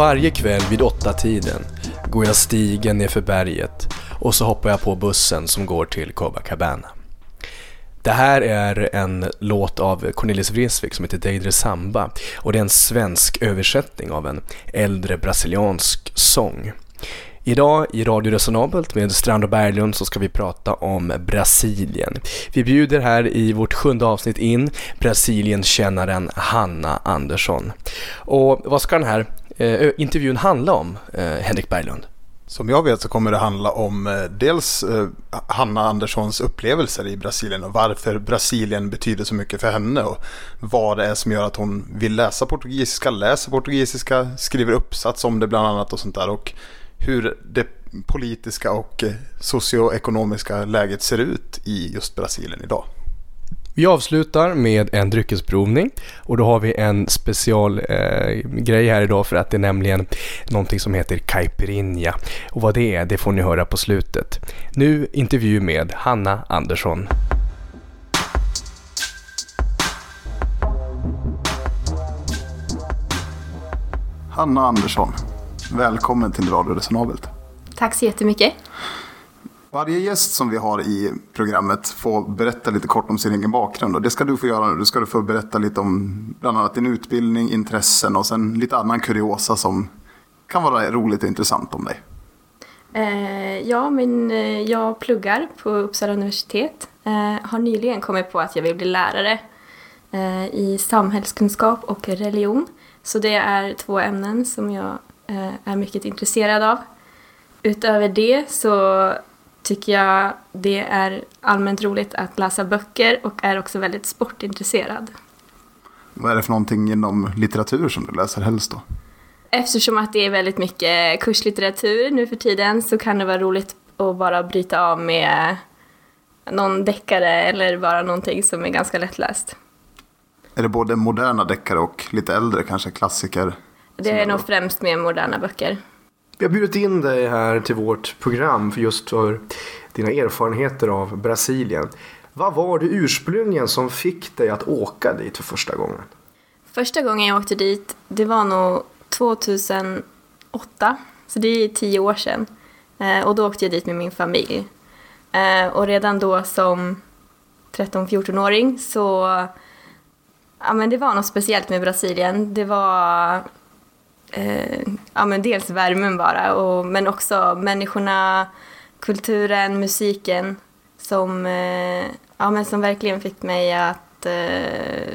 Varje kväll vid åtta tiden går jag stigen nerför berget och så hoppar jag på bussen som går till Copacabana. Det här är en låt av Cornelis Vreeswijk som heter Deidre Samba och det är en svensk översättning av en äldre brasiliansk sång. Idag i Radio Resonabelt med Strand och Berglund så ska vi prata om Brasilien. Vi bjuder här i vårt sjunde avsnitt in Brasilienkännaren Hanna Andersson. Och vad ska den här eh, intervjun handla om, eh, Henrik Berglund? Som jag vet så kommer det handla om eh, dels eh, Hanna Anderssons upplevelser i Brasilien och varför Brasilien betyder så mycket för henne och vad det är som gör att hon vill läsa portugisiska, läser portugisiska, skriver uppsats om det bland annat och sånt där och hur det politiska och eh, socioekonomiska läget ser ut i just Brasilien idag. Vi avslutar med en dryckesprovning och då har vi en special eh, grej här idag för att det är nämligen någonting som heter caipirinha. Och vad det är, det får ni höra på slutet. Nu intervju med Hanna Andersson. Hanna Andersson, välkommen till Radio Resonabelt. Tack så jättemycket. Varje gäst som vi har i programmet får berätta lite kort om sin egen bakgrund. Och det ska du få göra nu. Du ska få berätta lite om bland annat din utbildning, intressen och sen lite annan kuriosa som kan vara roligt och intressant om dig. Eh, ja, men eh, jag pluggar på Uppsala universitet. Eh, har nyligen kommit på att jag vill bli lärare eh, i samhällskunskap och religion. Så det är två ämnen som jag eh, är mycket intresserad av. Utöver det så tycker jag det är allmänt roligt att läsa böcker och är också väldigt sportintresserad. Vad är det för någonting inom litteratur som du läser helst då? Eftersom att det är väldigt mycket kurslitteratur nu för tiden så kan det vara roligt att bara bryta av med någon deckare eller bara någonting som är ganska lättläst. Är det både moderna deckare och lite äldre kanske klassiker? Det är nog främst med moderna böcker. Vi har bjudit in dig här till vårt program för just för dina erfarenheter av Brasilien. Vad var det ursprungligen som fick dig att åka dit för första gången? Första gången jag åkte dit, det var nog 2008. Så det är tio år sedan. Eh, och då åkte jag dit med min familj. Eh, och redan då som 13-14-åring så... Ja men det var något speciellt med Brasilien. Det var... Eh, ja men dels värmen bara, och, men också människorna, kulturen, musiken som, eh, ja, men som verkligen fick mig att eh,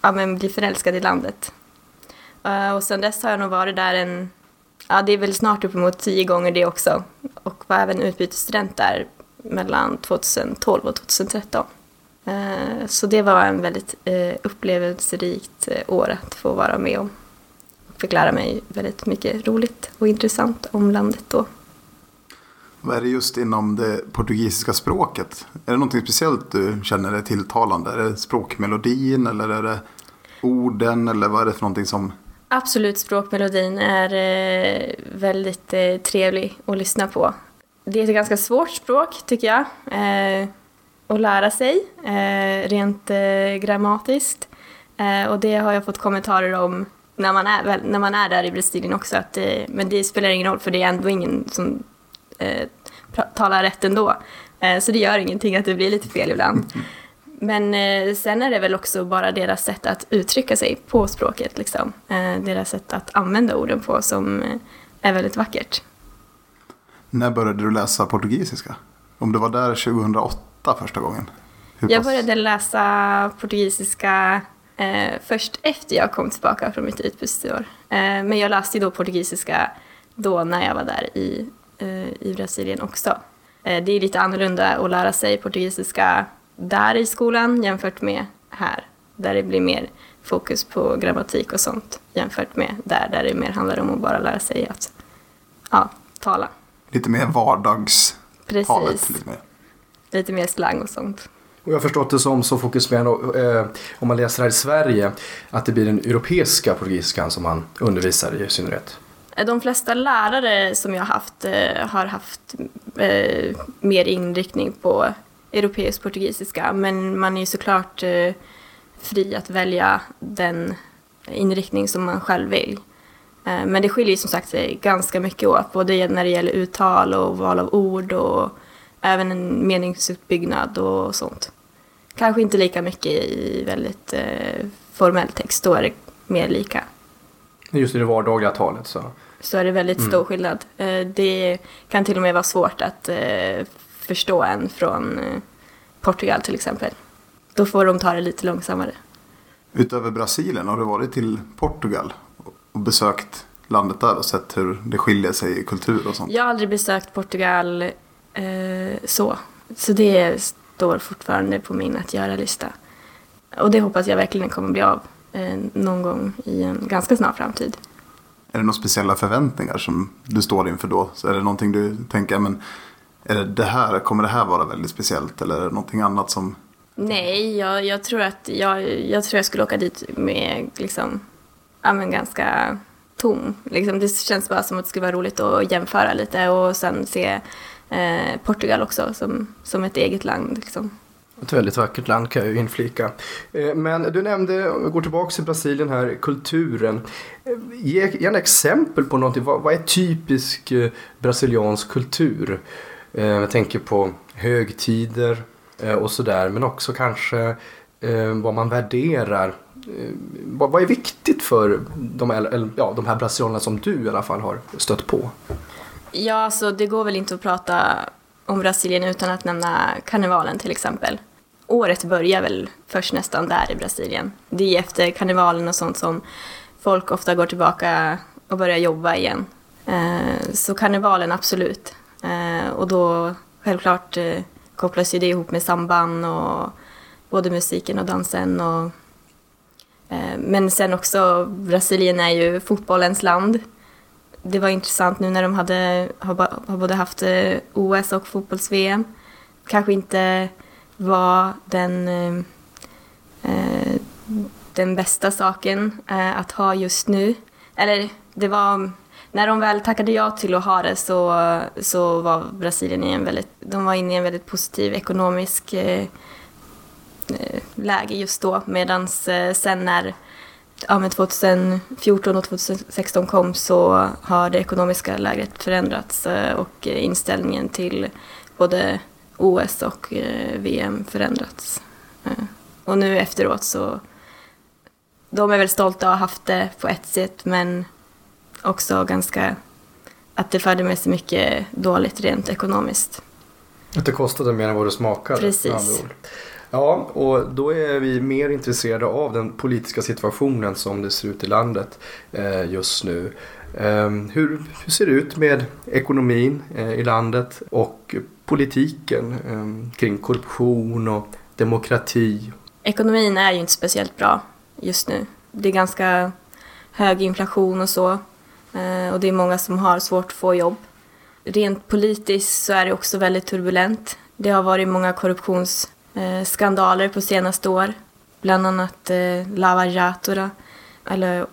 ja, men bli förälskad i landet. Uh, och sen dess har jag nog varit där en, ja det är väl snart uppemot tio gånger det också. Och var även utbytesstudent där mellan 2012 och 2013. Eh, så det var en väldigt eh, upplevelserikt år att få vara med om. Fick lära mig väldigt mycket roligt och intressant om landet då. Vad är det just inom det portugisiska språket? Är det något speciellt du känner är tilltalande? Är det språkmelodin eller är det orden eller vad är det för någonting som Absolut, språkmelodin är eh, väldigt eh, trevlig att lyssna på. Det är ett ganska svårt språk, tycker jag, eh, att lära sig, rent grammatiskt. Och det har jag fått kommentarer om när man är, när man är där i Brasilien också, att, men det spelar ingen roll för det är ändå ingen som talar rätt ändå. så det gör ingenting att det blir lite fel ibland. Men eh, sen är det väl också bara deras sätt att uttrycka sig på språket, liksom. Eh, deras sätt att använda orden på som eh, är väldigt vackert. När började du läsa portugisiska? Om det var där 2008 första gången? Hur jag började läsa portugisiska eh, först efter jag kom tillbaka från mitt utbytesår. Eh, men jag läste ju då portugisiska då när jag var där i, eh, i Brasilien också. det är lite annorlunda att lära sig portugisiska där i skolan jämfört med här. Där det blir mer fokus på grammatik och sånt jämfört med där, där det mer handlar om att bara lära sig att ja, tala. Lite mer vardags Precis. Lite mer. lite mer slang och sånt. Och jag har förstått det som så fokuserar eh, om man läser här i Sverige att det blir den europeiska portugisiskan som man undervisar i, i synnerhet. De flesta lärare som jag har haft eh, har haft eh, mer inriktning på europeisk portugisiska men man är ju såklart eh, fri att välja den inriktning som man själv vill. Eh, men det skiljer som sagt sig ganska mycket åt, både när det gäller uttal och val av ord och även en meningsuppbyggnad och sånt. Kanske inte lika mycket i väldigt eh, formell text, då är det mer lika. Just i det vardagliga talet så. Så är det väldigt stor skillnad. Eh, det kan till och med vara svårt att eh, förstå en från eh, Portugal till exempel. Då får de ta det lite långsammare. Utöver Brasilien, har du varit till Portugal och besökt landet där och sett hur det skiljer sig i kultur och sånt? Jag har aldrig besökt Portugal eh, så. Så det står fortfarande på min att göra-lista. Och det hoppas jag verkligen kommer bli av eh, någon gång i en ganska snar framtid. Är det några speciella förväntningar som du står inför då? Så är det någonting du tänker, men är det, det här, kommer det här vara väldigt speciellt eller är det någonting annat som... Nej, jag, jag, tror att jag, jag tror jag skulle åka dit med liksom, ja, men ganska tom. Liksom, det känns bara som att det skulle vara roligt att jämföra lite och sen se eh, Portugal också som, som ett eget land. Liksom. Ett väldigt vackert land kan jag ju inflika. Eh, men du nämnde, om vi går tillbaka till Brasilien här, kulturen. Eh, ge gärna exempel på någonting. Vad, är typisk eh, brasiliansk kultur? Jag tänker på högtider och sådär. Men också kanske vad man värderar. Vad, är viktigt för de, ja, de här brasilianerna som du i alla fall har stött på? Ja, alltså det går väl inte att prata om Brasilien utan att nämna karnevalen till exempel. Året börjar väl först nästan där i Brasilien. Det är efter karnevalen och sånt som folk ofta går tillbaka och börjar jobba igen. Eh, så karnevalen absolut. Eh, och då självklart eh, kopplas ju det ihop med samban och både musiken och dansen. Och, men sen också, Brasilien är ju fotbollens land det var intressant nu när de hade, har, har både haft eh, OS och fotbolls-VM. Kanske inte var den, eh, eh, den bästa saken eh, att ha just nu. Eller det var, när de väl tackade ja till att ha det så, så var Brasilien i en väldigt, de var inne i en väldigt positiv ekonomisk eh, eh läge just då. Medan eh, sen när ja, men 2014 och 2016 kom så har det ekonomiska läget förändrats eh, och inställningen till både OS och eh, VM förändrats. Eh, Och nu efteråt så, de är väl stolta att ha haft det på ett sätt men också ganska, att det förde med sig mycket dåligt rent ekonomiskt. Att det kostade mer än vad det smakade. Precis. Ja, och då är vi mer intresserade av den politiska situationen som det ser ut i landet eh, just nu. Ehm, hur, ser det ut med ekonomin eh, i landet och politiken ehm, kring korruption och demokrati? Ekonomin är ju inte speciellt bra just nu. Det är ganska hög inflation och så. Eh, och det är många som har svårt att få jobb. Rent politiskt så är det också väldigt turbulent. Det har varit många korruptions Eh, skandaler på senaste år. Bland annat eh, Lava Jatora, eller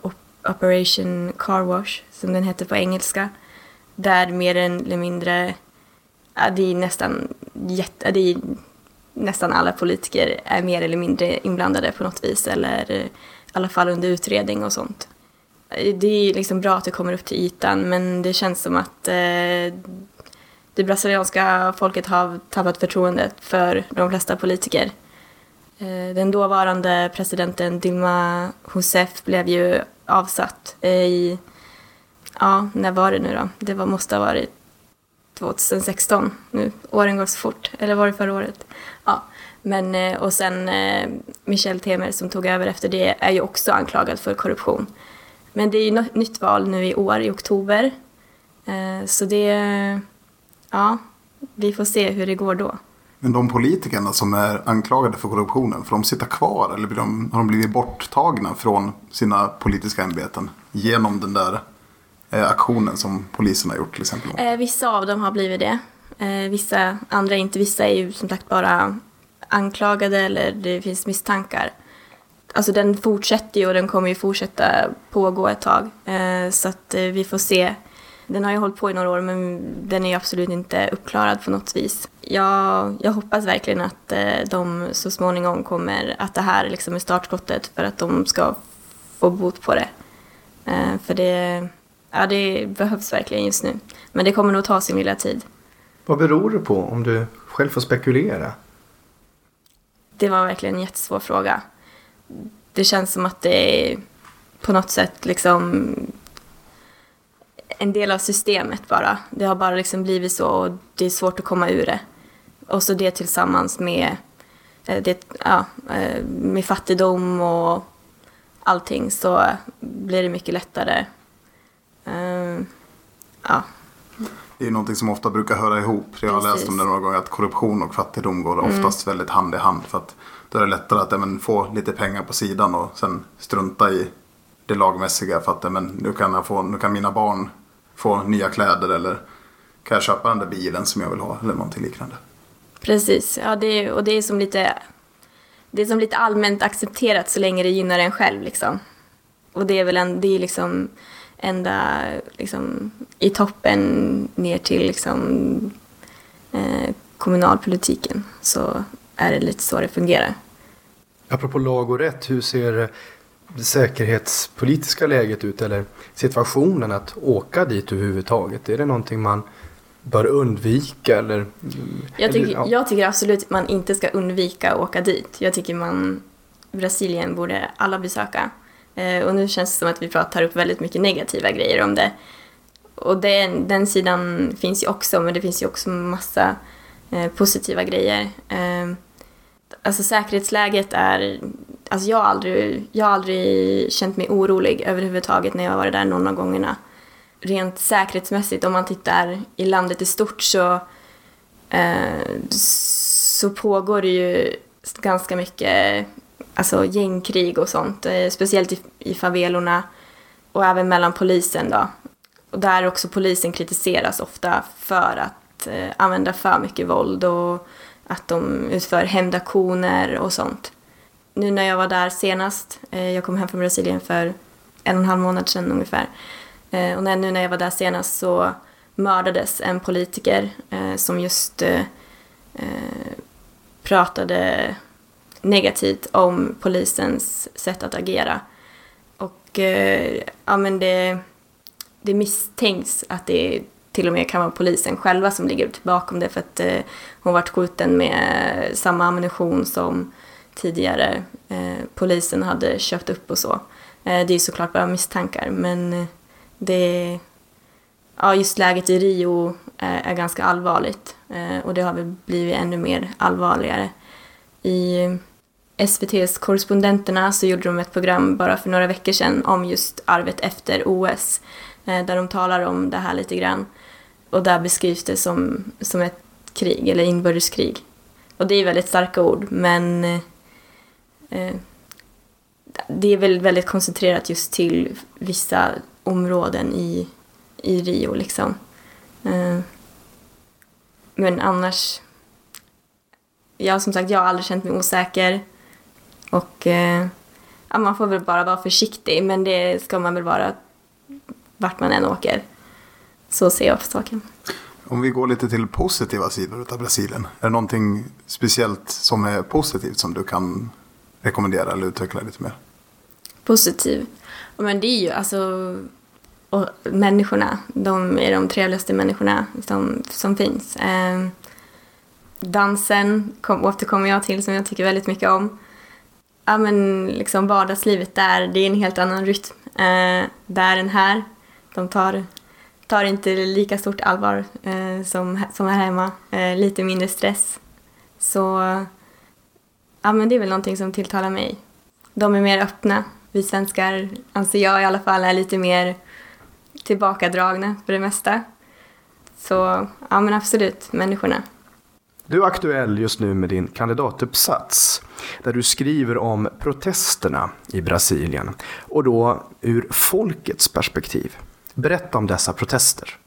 Operation Car Wash som den heter på engelska. Där mer eller mindre, ja, det är nästan jätte, det är nästan alla politiker är mer eller mindre inblandade på något vis eller eh, i alla fall under utredning och sånt. Eh, det är liksom bra att det kommer upp till ytan men det känns som att eh, det brasilianska folket har tappat förtroendet för de flesta politiker. Eh, den dåvarande presidenten Dilma Rousseff blev ju avsatt i, ja, när var det nu då? Det var, måste ha varit 2016 nu. Åren går så fort. Eller var det förra året? Ja. Men, eh, och sen eh, Michel Temer som tog över efter det är ju också anklagad för korruption. Men det är ju nytt val nu i år, i oktober. Så det, ja, vi får se hur det går då. Men de politikerna som är anklagade för korruptionen, får de sitta kvar eller blir de, har de blivit borttagna från sina politiska ämbeten genom den där eh, aktionen som polisen har gjort till exempel? Eh, vissa av dem har blivit det. Eh, vissa andra inte. Vissa är ju som sagt bara anklagade eller det finns misstankar. Alltså den fortsätter ju och den kommer ju fortsätta pågå ett tag. Eh, så att eh, vi får se. Den har ju hållit på i några år men den är ju absolut inte uppklarad på något vis. Jag, jag hoppas verkligen att eh, de så småningom kommer, att det här liksom är startskottet för att de ska få bot på det. Eh, för det, ja, det behövs verkligen just nu. Men det kommer nog ta sin lilla tid. Vad beror det på om du själv får spekulera? Det var verkligen en jättesvår fråga. Det känns som att det på något sätt liksom en del av systemet bara. Det har bara liksom blivit så och det är svårt att komma ur det. Och så det tillsammans med, eh, det, ja, eh, med fattigdom och allting så blir det mycket lättare. Uh, ja. Det är någonting som ofta brukar höra ihop. Jag har Precis. läst om det några gånger att korruption och fattigdom går mm. oftast väldigt hand i hand. För att då är det lättare att men, få lite pengar på sidan och sen strunta i det lagmässiga. För att men, nu, kan jag få, nu kan mina barn få nya kläder eller kan jag köpa den där bilen som jag vill ha eller någonting liknande. Precis, ja, det, och det är som lite det är som lite allmänt accepterat så länge det gynnar en själv liksom. Och det är väl en, det är liksom ända liksom, i toppen ner till liksom, eh, kommunalpolitiken så är det lite så det fungerar. Apropå lag och rätt, hur ser det säkerhetspolitiska läget ut eller situationen att åka dit överhuvudtaget? Är det någonting man bör undvika eller? Jag tycker, eller, ja. jag tycker absolut att man inte ska undvika att åka dit. Jag tycker man, Brasilien borde alla besöka. Eh, och nu känns det som att vi pratar upp väldigt mycket negativa grejer om det. Och den, den sidan finns ju också, men det finns ju också massa eh, positiva grejer. Eh, alltså säkerhetsläget är, alltså jag har, aldrig, jag har aldrig känt mig orolig överhuvudtaget när jag har varit där någon av gångerna. Rent säkerhetsmässigt, om man tittar i landet i stort så, eh, så pågår det ju ganska mycket alltså gängkrig och sånt, eh, speciellt i, i favelorna och även mellan polisen då. Och där också polisen kritiseras ofta för att eh, använda för mycket våld och att de utför hämndaktioner och sånt. Nu när jag var där senast, eh, jag kom hem från Brasilien för en och en halv månad sedan ungefär, eh, och när, nu när jag var där senast så mördades en politiker eh, som just pratade negativt om polisens sätt att agera. Och ja, men det, det misstänks att det till och med kan vara polisen själva som ligger bakom det för att hon varit skjuten med samma ammunition som tidigare eh, polisen hade köpt upp och så. Eh, det är såklart bara misstankar men eh, det ja, just läget i Rio är, är ganska allvarligt eh, och det har väl blivit ännu mer allvarligare. I eh, SVTs Korrespondenterna så gjorde de ett program bara för några veckor sedan om just arvet efter OS eh, där de talar om det här lite grann. Och där beskrivs det som, som ett krig, eller inbördeskrig. Och det är väldigt starka ord, men eh, Eh, det är väl väldigt koncentrerat just till vissa områden i, i Rio liksom. Eh, men annars, ja som sagt, jag har aldrig känt mig osäker. Och eh, ja, man får väl bara vara försiktig, men det ska man väl vara vart man än åker. Så ser jag på saken. Om vi går lite till positiva sidor av Brasilien. Är det någonting speciellt som är positivt som du kan rekommendera eller utveckla lite mer? Positiv? Men det är ju alltså och människorna. De är de trevligaste människorna som, som finns. Eh, dansen kom, återkommer jag till som jag tycker väldigt mycket om ja, men liksom vardagslivet där, det är en helt annan rytm eh, där än här. De tar, tar inte lika stort allvar eh, som, som här hemma, eh, lite mindre stress. Så ja, men det är väl någonting som tilltalar mig. De är mer öppna. Vi svenskar, anser jag i alla fall, är lite mer tillbakadragna för det mesta. Så ja men absolut, människorna. Du är aktuell just nu med din kandidatuppsats där du skriver om protesterna i Brasilien och då ur folkets perspektiv. Berätta om dessa protester.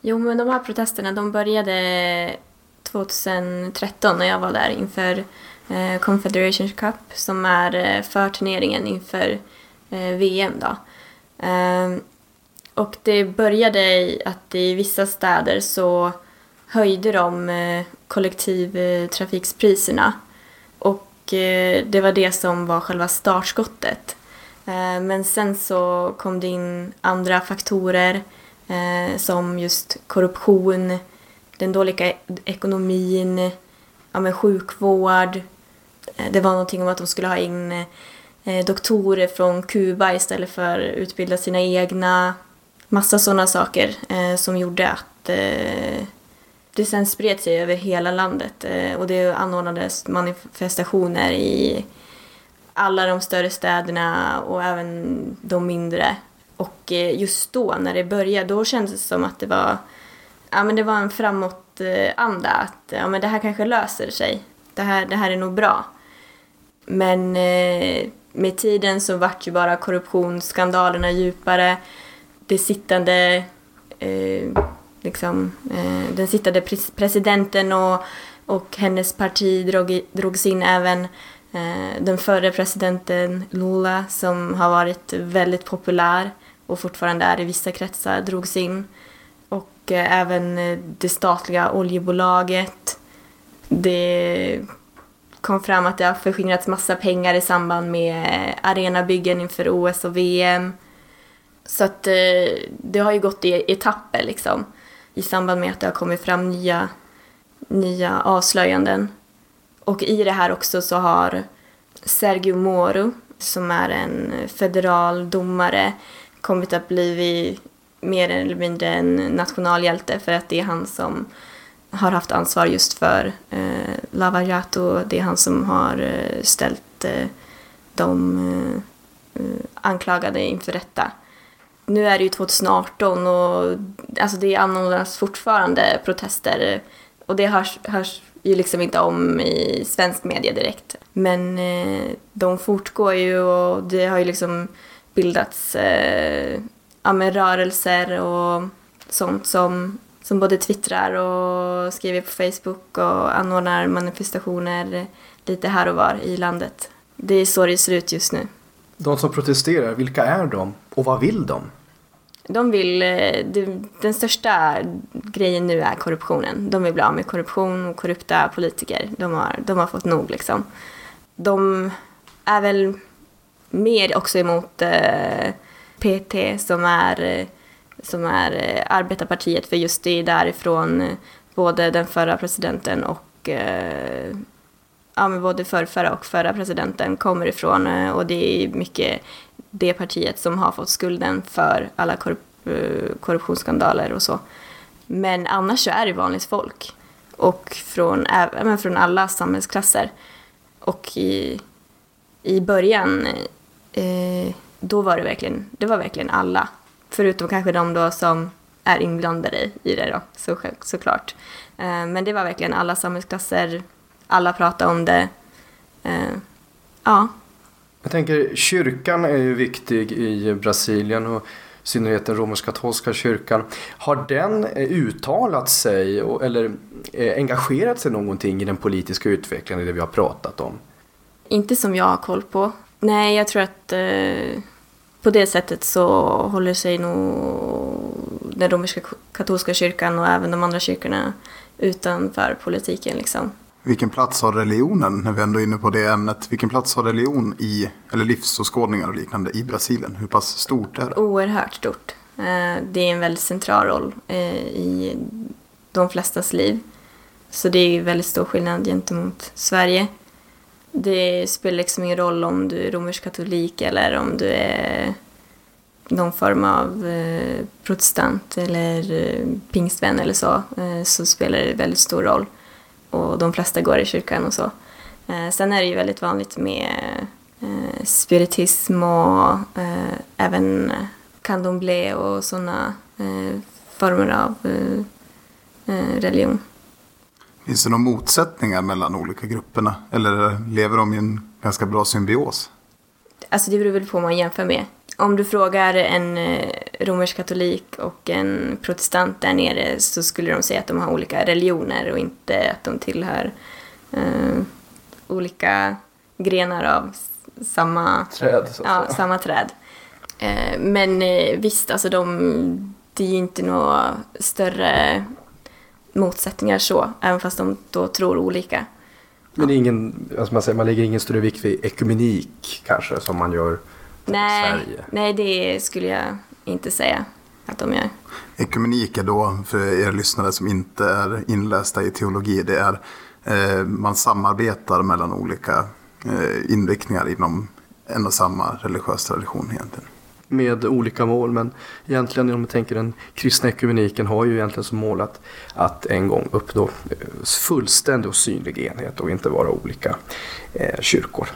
Jo, men de här protesterna de började 2013 när jag var där inför eh, Confederation Cup som är eh, för turneringen inför eh, VM. Då. Ehm, och det började i att i vissa städer så höjde de eh, kollektivtrafikspriserna och eh, det var det som var själva startskottet. Men sen så kom det in andra faktorer eh, som just korruption, den dåliga ekonomin, ja, men sjukvård. Eh, det var någonting om att de skulle ha in eh, doktorer från Kuba istället för att utbilda sina egna. Massa sådana saker eh, som gjorde att eh, det sen spred sig över hela landet eh, och det anordnades manifestationer i alla de större städerna och även de mindre. Och eh, just då när det började, då kändes det som att det var, ja, men det var en framåtanda. Att ja, men det här kanske löser sig. Det här, det här är nog bra. Men eh, med tiden så vart ju bara korruptionsskandalerna djupare. Det sittande, eh, liksom, eh, den sittande presidenten och, och hennes parti drog, drogs in även. Eh, den förre presidenten Lula som har varit väldigt populär och fortfarande är i vissa kretsar drogs in. Och eh, även eh, det statliga oljebolaget. Det kom fram att det har förskingrats massa pengar i samband med eh, arenabyggen inför OS och VM. Så att eh, det har ju gått i etapper liksom. I samband med att det har kommit fram nya, nya avslöjanden. Och i det här också så har Sergio Moro, som är en federal domare, kommit att bli mer eller mindre en nationalhjälte för att det är han som har haft ansvar just för eh, Lava Jato. Det är han som har eh, ställt eh, de eh, eh, anklagade inför rätta. Nu är det ju 2018 och alltså det anordnas fortfarande protester och det hörs, hörs ju liksom inte om i svensk media direkt. Men eh, de fortgår ju och det har ju liksom bildats eh, ja, med rörelser och sånt som, som både twittrar och skriver på Facebook och anordnar manifestationer lite här och var i landet. Det är så det ser ut just nu. De som protesterar, vilka är de och vad vill de? De vill, eh, den största grejen nu är korruptionen. De vill bli av med korruption och korrupta politiker. De har, de har fått nog liksom. De är väl mer också emot eh, PT som är, som är eh, arbetarpartiet för just det är därifrån eh, både den förra presidenten och eh, ja, men både förrförra och förra presidenten kommer ifrån och det är mycket det partiet som har fått skulden för alla korrup korruptionsskandaler och så. Men annars så är det vanligt folk. Och från, även från alla samhällsklasser. Och i, i början, eh, då var det verkligen, det var verkligen alla. Förutom kanske de då som är inblandade i det då, så, såklart. Eh, men det var verkligen alla samhällsklasser, alla pratade om det. Eh, ja. Jag tänker, kyrkan är ju viktig i Brasilien och i synnerhet den romersk-katolska kyrkan. Har den eh, uttalat sig eller engagerat sig någonting i den politiska utvecklingen, i det vi har pratat om? Inte som jag har koll på. Nej, jag tror att på det sättet så håller sig nog den romerska katolska kyrkan och även de andra kyrkorna utanför politiken. Liksom. Vilken plats har religionen, när vi ändå är inne på det ämnet, vilken plats har religion i, eller livsåskådningar och liknande i Brasilien? Hur pass stort är det? Oerhört stort. Eh, det är en väldigt central roll eh, i de flestas liv. Så det är väldigt stor skillnad gentemot Sverige. Det spelar liksom ingen roll om du är romersk katolik eller om du är någon form av eh, protestant eller eh, pingstvän eller så, eh, så spelar det väldigt stor roll och de flesta går i kyrkan och så. Eh, sen är det ju väldigt vanligt med eh, spiritism och eh, även candomblé och sådana eh, former av religion. Finns det några motsättningar mellan olika grupperna? Eller lever de i en ganska bra symbios? Alltså det beror väl på vad man jämför med om du frågar en eh, romersk katolik och en protestant där nere så skulle de säga att de har olika religioner och inte att de tillhör eh, olika grenar av samma träd. Så ja, samma träd. Eh, men eh, visst, alltså de, det är ju inte några större motsättningar så, även fast de då tror olika. Men det är ingen, alltså man, säger, man lägger ingen större vikt vid ekumenik kanske som man gör Nej, Sverige? nej, det skulle jag inte säga att de gör. Ekumenik är då, för er lyssnare som inte är inlästa i teologi, det är eh, man samarbetar mellan olika eh, inriktningar inom en och samma religiös tradition egentligen med olika mål. Men egentligen om man tänker den kristna ekumeniken har ju egentligen som mål att, att en gång uppnå eh, fullständig och synlig enhet och inte vara olika eh, kyrkor.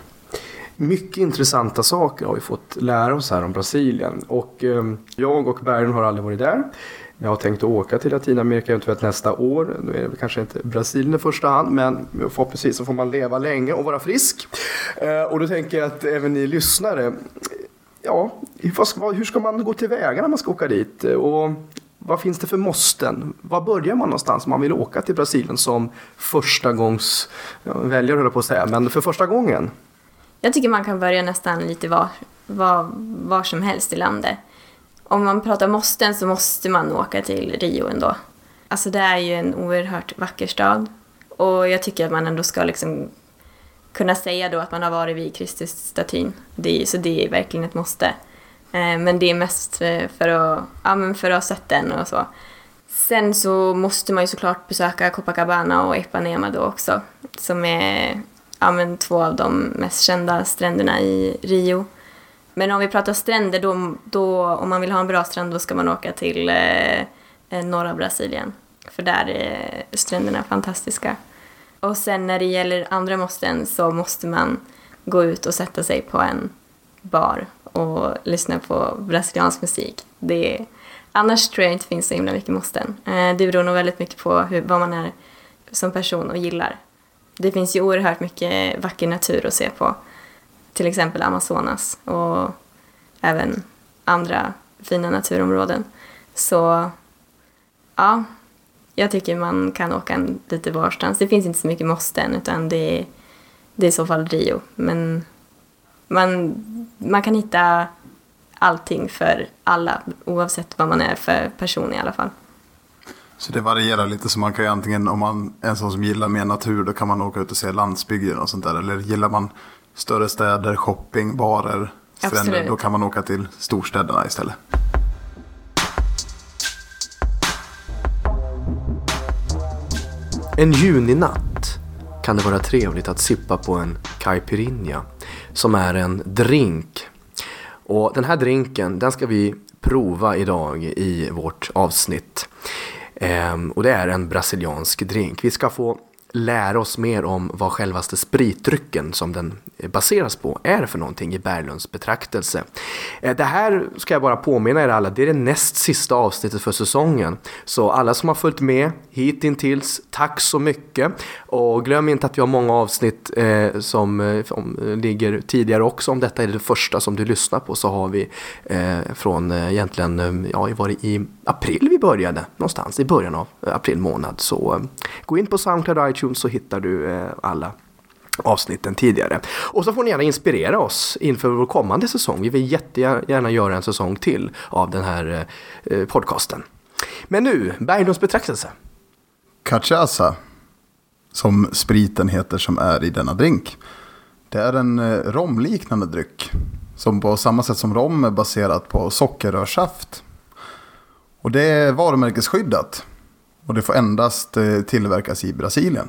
Mycket intressanta saker har vi fått lära oss här om Brasilien och eh, jag och Bergen har aldrig varit där. Jag har tänkt att åka till Latinamerika eventuellt nästa år. Nu är det kanske inte Brasilien i första hand men förhoppningsvis så får man leva länge och vara frisk. Eh, och då tänker jag att även ni lyssnare ja, ska- hur ska man gå tillväga när man ska åka dit? Och vad finns det för måsten? Var börjar man någonstans om man vill åka till Brasilien som första gångs väljare höll jag på att säga, men för första gången? Jag tycker man kan börja nästan lite var, var, var som helst i landet. Om man pratar måsten så måste man åka till Rio ändå. Alltså det är ju en oerhört vacker stad. Och jag tycker att man ändå ska liksom kunna säga då att man har varit vid Kristusstatyn. Det, så det är verkligen ett måste. Eh, men det är mest eh, för att, ja, men för att ha sett den och så. Sen så måste man ju såklart besöka Copacabana och Ipanema då också. Som är ja, men två av de mest kända stränderna i Rio. Men om vi pratar stränder, då, då, om man vill ha en bra strand, då ska man åka till eh, eh norra Brasilien. För där är stränderna fantastiska. Och sen när det gäller andra måsten så måste man gå ut och sätta sig på en bar och lyssna på brasiliansk musik. Det är, annars tror jag inte finns så himla mycket måsten. Eh, det beror nog väldigt mycket på hur, vad man är som person och gillar. Det finns ju oerhört mycket vacker natur att se på. Till exempel Amazonas och även andra fina naturområden. Så ja, jag tycker man kan åka en lite varstans. Det finns inte så mycket måsten utan det är, det är i så fall Rio. Men man, man kan hitta allting för alla oavsett vad man är för person i alla fall. Så det varierar lite så man kan ju antingen om man är en sån som gillar mer natur då kan man åka ut och se landsbygden och sånt där. Eller gillar man större städer, shopping, barer, stränder Absolut. då kan man åka till storstäderna istället. En juninatt kan det vara trevligt att sippa på en caipirinha som är en drink. Och den här drinken den ska vi prova idag i vårt avsnitt. Ehm, och det är en brasiliansk drink. Vi ska få lära oss mer om vad självaste spritdrycken som den baseras på är för någonting i Berglunds betraktelse. Eh, det här ska jag bara påminna er alla, det är det näst sista avsnittet för säsongen. Så alla som har följt med hittills, tack så mycket. Och glöm inte att vi har många avsnitt eh, som eh, om, ligger tidigare också. Om detta är det första som du lyssnar på så har vi eh, från eh, egentligen, eh, ja, var det i april vi började någonstans, i början av eh, april månad. Så eh, gå in på Soundcloud och iTunes så hittar du eh, alla avsnitten tidigare. Och så får ni gärna inspirera oss inför vår kommande säsong. Vi vill jättegärna göra en säsong till av den här podcasten. Men nu, Berglunds betraktelse. Cachaça, som spriten heter som är i denna drink. Det är en romliknande dryck. Som på samma sätt som rom är baserat på sockerrörssaft. Och det är varumärkesskyddat. Och det får endast eh, tillverkas i Brasilien.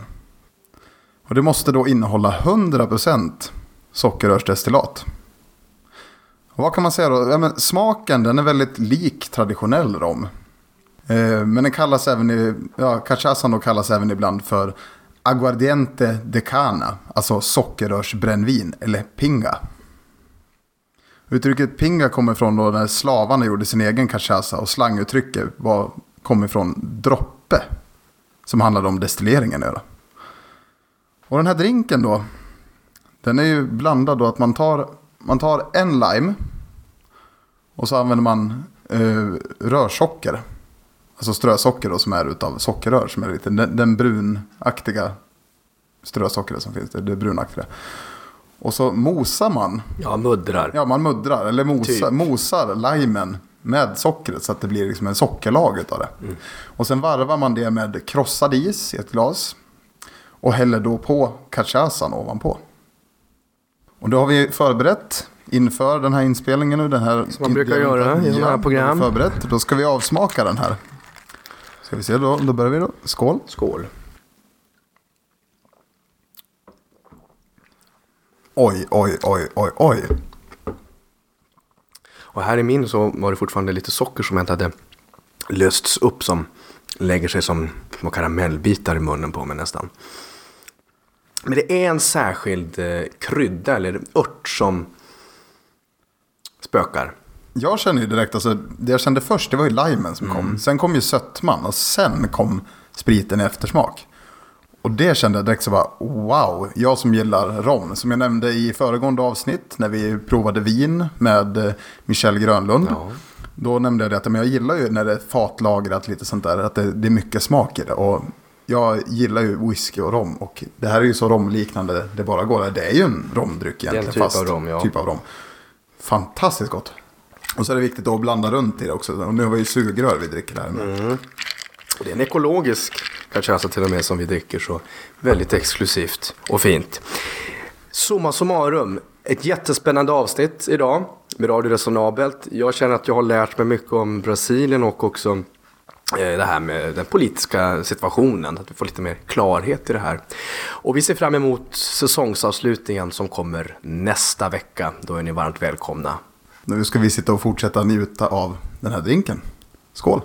Och det måste då innehålla 100% sockerrörsdestillat. Och vad kan man säga då? Ja, men smaken den är väldigt lik traditionell rom. Eh, Men den kallas även i, ja, cachaçan då kallas även ibland för aguardiente de cana, alltså sockerrörsbrännvin eller pinga. Uttrycket pinga kommer från då när slavarna gjorde sin egen cachaça och slanguttrycket var, kom ifrån droppe, som handlade om destilleringen. Då. Och den här drinken då, den är ju blandad då att man tar, man tar en lime och så använder man eh, rörsocker. Alltså strösocker då som är utav sockerrör som är lite den, den brunaktiga strösockret som finns. Det, det brunaktiga. Och så mosar man. Ja, muddrar. Ja, man muddrar eller mosar, Typ. mosar limen med sockret så att det blir liksom en sockerlag utav det. Och sen varvar man det med krossad is i ett glas. Och häller då på cachaçan ovanpå. Och då har vi förberett inför den här inspelningen nu. Den här Som man brukar göra i sådana här program. Förberett. Då ska vi avsmaka den här. Ska vi se då, då börjar vi då. Skål. Skål. Oj, oj, oj, oj, oj. Och här i min så var det fortfarande lite socker som inte hade lösts upp som lägger sig som små karamellbitar i munnen på mig nästan. Men det är en särskild eh, krydda eller ört som spökar. Jag känner ju direkt, alltså det jag kände först det var ju limen som kom. Sen kom ju sötman och sen kom spriten i eftersmak. Och det kände jag direkt så bara wow, jag som gillar rom. Som jag nämnde i föregående avsnitt när vi provade vin med eh, Michel Grönlund. Ja. Då nämnde jag det att men jag gillar ju när det är fatlagrat lite sånt där. Att det, det är mycket smak i det. Och jag gillar ju whisky och rom. Och det här är ju så romliknande det bara går. Det är ju en romdryck egentligen. typ fast av rom, ja. Typ av rom. Fantastiskt gott. Och så är det viktigt att blanda runt i det också. Och nu har vi ju sugrör vi dricker här. Mm. Och det är en ekologisk cachaça alltså till och med som vi dricker så väldigt exklusivt och fint. Summa summarum, ett jättespännande avsnitt idag med Radio Resonabelt. Jag känner att jag har lärt mig mycket om Brasilien och också eh, det här med den politiska situationen, att vi får lite mer klarhet i det här. Och vi ser fram emot säsongsavslutningen som kommer nästa vecka. Då är ni varmt välkomna. Nu ska vi sitta och fortsätta njuta av den här drinken. Skål!